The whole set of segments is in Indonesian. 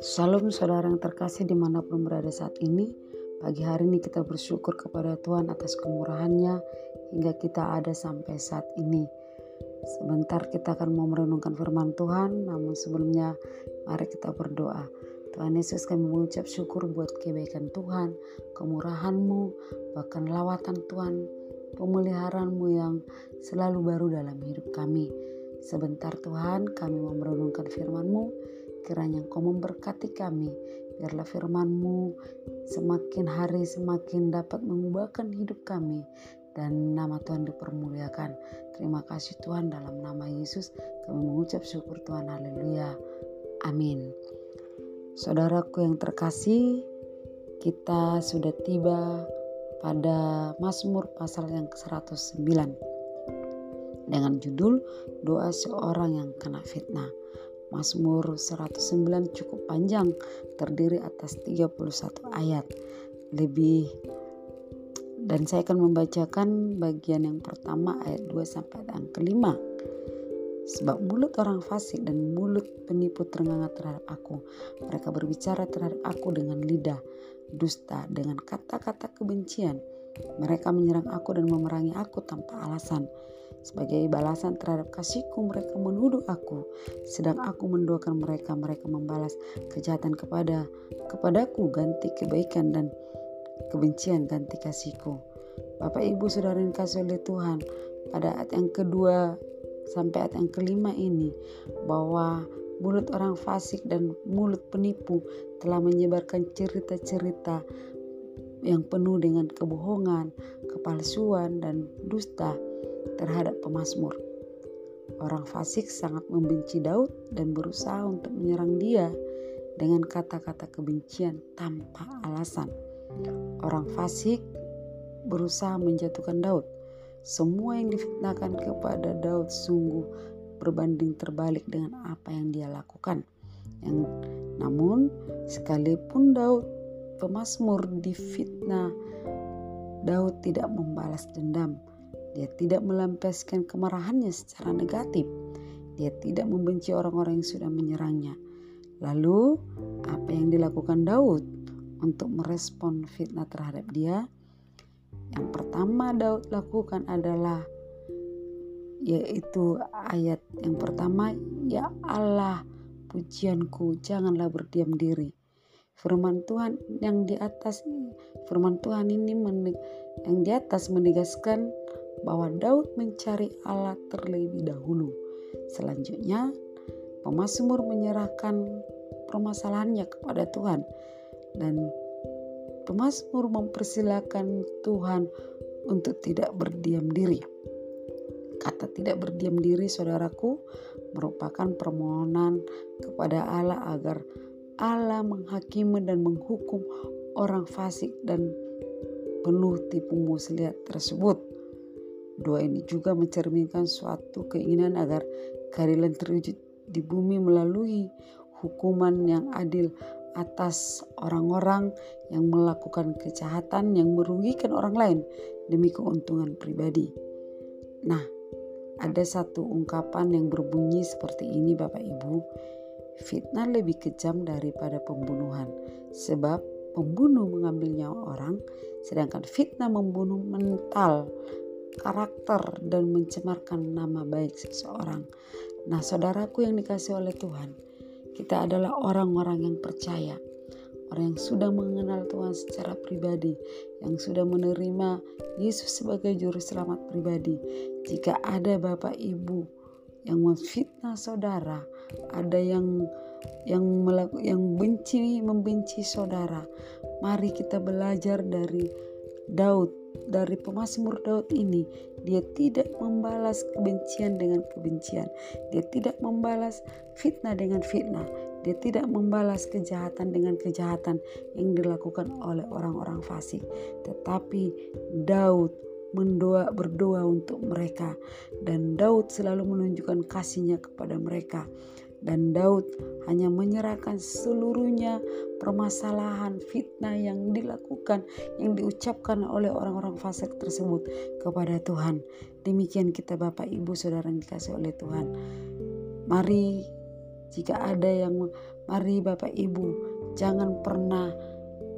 Shalom saudara yang terkasih di mana pun berada saat ini. Pagi hari ini kita bersyukur kepada Tuhan atas kemurahannya hingga kita ada sampai saat ini. Sebentar kita akan mau merenungkan firman Tuhan Namun sebelumnya mari kita berdoa. Tuhan Yesus kami mengucap syukur buat kebaikan Tuhan Kemurahanmu bahkan lawatan Tuhan Pemeliharaanmu yang selalu baru dalam hidup kami Sebentar Tuhan kami mau merenungkan firman-Mu Kiranya Engkau memberkati kami, biarlah firman-Mu semakin hari semakin dapat mengubahkan hidup kami dan nama Tuhan dipermuliakan. Terima kasih Tuhan dalam nama Yesus kami mengucap syukur Tuhan haleluya. Amin. Saudaraku yang terkasih, kita sudah tiba pada Mazmur pasal yang ke-109 dengan judul doa seorang yang kena fitnah. Mazmur 109 cukup panjang, terdiri atas 31 ayat. Lebih dan saya akan membacakan bagian yang pertama ayat 2 sampai yang kelima. Sebab mulut orang fasik dan mulut penipu terengah terhadap aku. Mereka berbicara terhadap aku dengan lidah, dusta, dengan kata-kata kebencian. Mereka menyerang aku dan memerangi aku tanpa alasan. Sebagai balasan terhadap kasihku mereka menuduh aku, sedang aku mendoakan mereka, mereka membalas kejahatan kepada kepadaku ganti kebaikan dan kebencian ganti kasihku. Bapak Ibu Saudara yang kasih oleh Tuhan, pada ayat yang kedua sampai ayat yang kelima ini bahwa mulut orang fasik dan mulut penipu telah menyebarkan cerita-cerita yang penuh dengan kebohongan, kepalsuan, dan dusta terhadap pemazmur. Orang fasik sangat membenci Daud dan berusaha untuk menyerang dia dengan kata-kata kebencian tanpa alasan. Orang fasik berusaha menjatuhkan Daud. Semua yang difitnahkan kepada Daud sungguh berbanding terbalik dengan apa yang dia lakukan. Yang namun sekalipun Daud pemazmur difitnah, Daud tidak membalas dendam dia tidak melampiaskan kemarahannya secara negatif. Dia tidak membenci orang-orang yang sudah menyerangnya. Lalu, apa yang dilakukan Daud untuk merespon fitnah terhadap dia? Yang pertama Daud lakukan adalah yaitu ayat yang pertama, "Ya Allah, pujianku, janganlah berdiam diri." Firman Tuhan yang di atas firman Tuhan ini yang di atas menegaskan bahwa Daud mencari Allah terlebih dahulu. Selanjutnya, pemazmur menyerahkan permasalahannya kepada Tuhan dan pemazmur mempersilahkan Tuhan untuk tidak berdiam diri. Kata tidak berdiam diri saudaraku merupakan permohonan kepada Allah agar Allah menghakimi dan menghukum orang fasik dan penuh tipu muslihat tersebut. Doa ini juga mencerminkan suatu keinginan agar keadilan terwujud di bumi melalui hukuman yang adil atas orang-orang yang melakukan kejahatan yang merugikan orang lain demi keuntungan pribadi. Nah, ada satu ungkapan yang berbunyi seperti ini Bapak Ibu. Fitnah lebih kejam daripada pembunuhan sebab pembunuh mengambil nyawa orang sedangkan fitnah membunuh mental karakter dan mencemarkan nama baik seseorang. Nah, saudaraku yang dikasih oleh Tuhan, kita adalah orang-orang yang percaya, orang yang sudah mengenal Tuhan secara pribadi, yang sudah menerima Yesus sebagai juru selamat pribadi. Jika ada Bapak Ibu yang memfitnah saudara, ada yang yang melaku, yang benci membenci saudara, mari kita belajar dari Daud dari pemazmur Daud ini. Dia tidak membalas kebencian dengan kebencian. Dia tidak membalas fitnah dengan fitnah dia tidak membalas kejahatan dengan kejahatan yang dilakukan oleh orang-orang fasik tetapi Daud mendoa berdoa untuk mereka dan Daud selalu menunjukkan kasihnya kepada mereka dan Daud hanya menyerahkan seluruhnya permasalahan fitnah yang dilakukan, yang diucapkan oleh orang-orang fasik tersebut kepada Tuhan. Demikian kita Bapak Ibu Saudara yang dikasih oleh Tuhan. Mari jika ada yang mari Bapak Ibu jangan pernah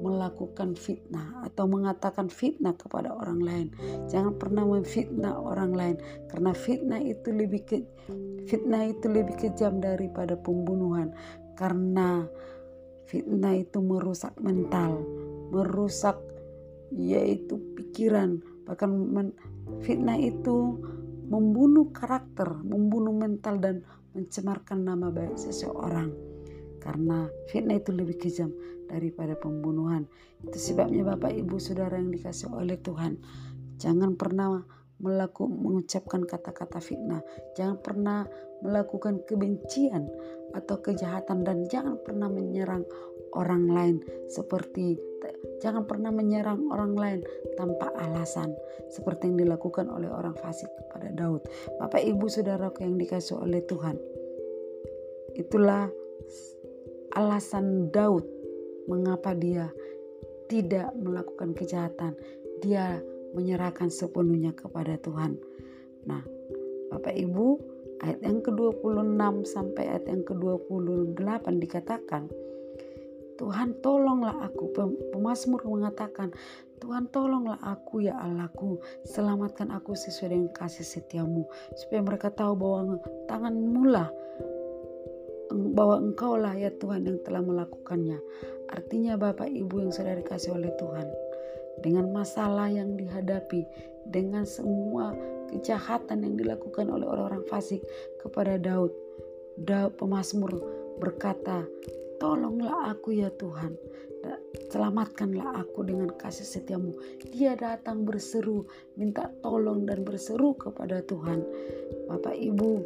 melakukan fitnah atau mengatakan fitnah kepada orang lain. Jangan pernah memfitnah orang lain karena fitnah itu lebih ke, fitnah itu lebih kejam daripada pembunuhan karena fitnah itu merusak mental, merusak yaitu pikiran, bahkan men, fitnah itu membunuh karakter, membunuh mental dan mencemarkan nama baik seseorang. Karena fitnah itu lebih kejam daripada pembunuhan. Itu sebabnya Bapak Ibu Saudara yang dikasih oleh Tuhan, jangan pernah melakukan mengucapkan kata-kata fitnah, jangan pernah melakukan kebencian atau kejahatan. Dan jangan pernah menyerang orang lain seperti jangan pernah menyerang orang lain tanpa alasan seperti yang dilakukan oleh orang fasik kepada Daud. Bapak Ibu Saudaraku yang dikasih oleh Tuhan. Itulah alasan Daud mengapa dia tidak melakukan kejahatan. Dia menyerahkan sepenuhnya kepada Tuhan. Nah, Bapak Ibu, ayat yang ke-26 sampai ayat yang ke-28 dikatakan, Tuhan tolonglah aku. Pemasmur mengatakan, Tuhan tolonglah aku ya Allahku. Selamatkan aku sesuai dengan kasih setiamu. Supaya mereka tahu bahwa tanganmu lah bahwa engkaulah ya Tuhan yang telah melakukannya. Artinya Bapak Ibu yang sudah dikasih oleh Tuhan. Dengan masalah yang dihadapi, dengan semua kejahatan yang dilakukan oleh orang-orang fasik kepada Daud. Daud pemazmur berkata, Tolonglah aku ya Tuhan, selamatkanlah aku dengan kasih setiamu. Dia datang berseru, minta tolong dan berseru kepada Tuhan. Bapak Ibu,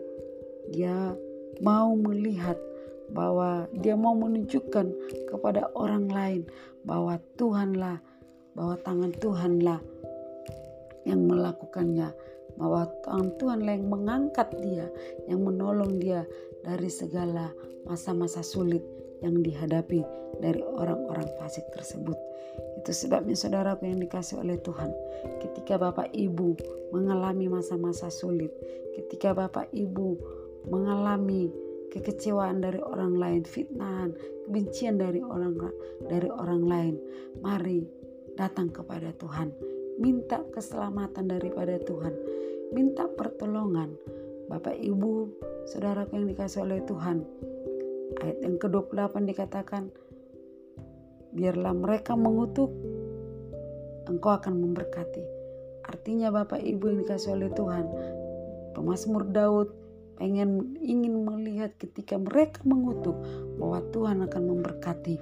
dia mau melihat bahwa dia mau menunjukkan kepada orang lain bahwa Tuhanlah, bahwa tangan Tuhanlah yang melakukannya, bahwa tangan Tuhanlah yang mengangkat dia, yang menolong dia dari segala masa-masa sulit yang dihadapi dari orang-orang fasik tersebut. Itu sebabnya saudaraku yang dikasih oleh Tuhan. Ketika Bapak Ibu mengalami masa-masa sulit, ketika Bapak Ibu mengalami kekecewaan dari orang lain, fitnahan, kebencian dari orang dari orang lain, mari datang kepada Tuhan, minta keselamatan daripada Tuhan, minta pertolongan. Bapak Ibu, saudaraku yang dikasih oleh Tuhan. Ayat yang ke-28 dikatakan, biarlah mereka mengutuk, engkau akan memberkati. Artinya Bapak Ibu yang dikasih oleh Tuhan, Pemasmur Daud pengen ingin melihat ketika mereka mengutuk bahwa Tuhan akan memberkati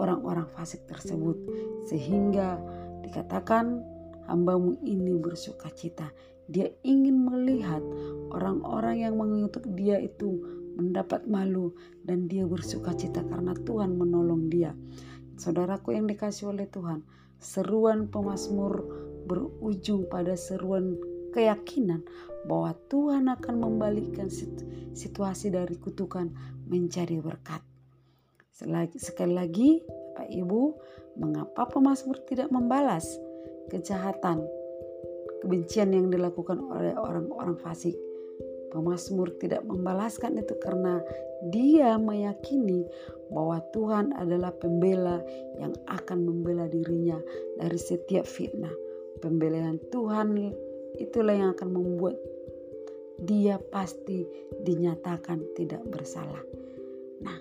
orang-orang fasik tersebut sehingga dikatakan hambamu ini bersuka cita dia ingin melihat orang-orang yang mengutuk dia itu mendapat malu dan dia bersuka cita karena Tuhan menolong dia saudaraku yang dikasih oleh Tuhan seruan pemazmur berujung pada seruan keyakinan bahwa Tuhan akan membalikkan situasi dari kutukan menjadi berkat. Sekali lagi, Bapak Ibu, mengapa pemazmur tidak membalas kejahatan, kebencian yang dilakukan oleh orang-orang fasik? Pemazmur tidak membalaskan itu karena dia meyakini bahwa Tuhan adalah pembela yang akan membela dirinya dari setiap fitnah. Pembelaan Tuhan itulah yang akan membuat dia pasti dinyatakan tidak bersalah. Nah,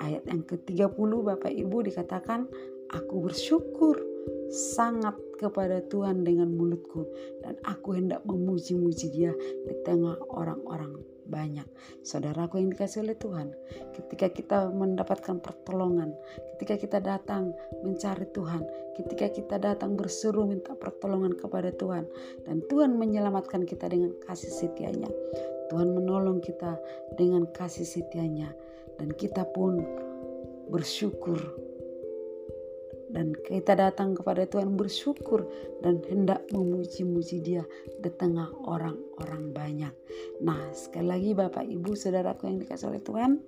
ayat yang ke-30 Bapak Ibu dikatakan, aku bersyukur sangat kepada Tuhan dengan mulutku dan aku hendak memuji-muji dia di tengah orang-orang banyak. Saudaraku yang dikasih oleh Tuhan, ketika kita mendapatkan pertolongan, ketika kita datang mencari Tuhan, ketika kita datang berseru minta pertolongan kepada Tuhan, dan Tuhan menyelamatkan kita dengan kasih setianya. Tuhan menolong kita dengan kasih setianya, dan kita pun bersyukur dan kita datang kepada Tuhan bersyukur dan hendak memuji-muji Dia di tengah orang-orang banyak. Nah, sekali lagi Bapak Ibu Saudaraku yang dikasih oleh Tuhan,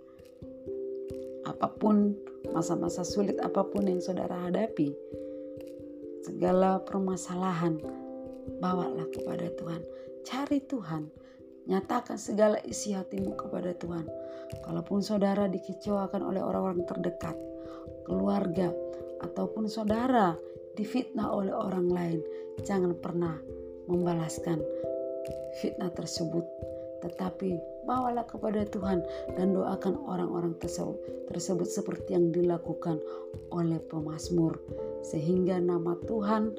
apa pun masa-masa sulit apa pun yang saudara hadapi, segala permasalahan bawalah kepada Tuhan. Cari Tuhan, nyatakan segala isi hatimu kepada Tuhan. Kalaupun saudara dikecewakan oleh orang-orang terdekat, keluarga, ataupun saudara difitnah oleh orang lain, jangan pernah membalaskan fitnah tersebut, tetapi bawalah kepada Tuhan dan doakan orang-orang tersebut, tersebut seperti yang dilakukan oleh pemazmur sehingga nama Tuhan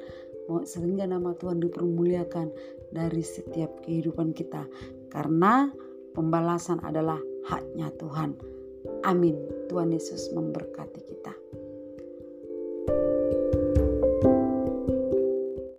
sehingga nama Tuhan dipermuliakan dari setiap kehidupan kita karena pembalasan adalah haknya Tuhan. Amin. Tuhan Yesus memberkati kita.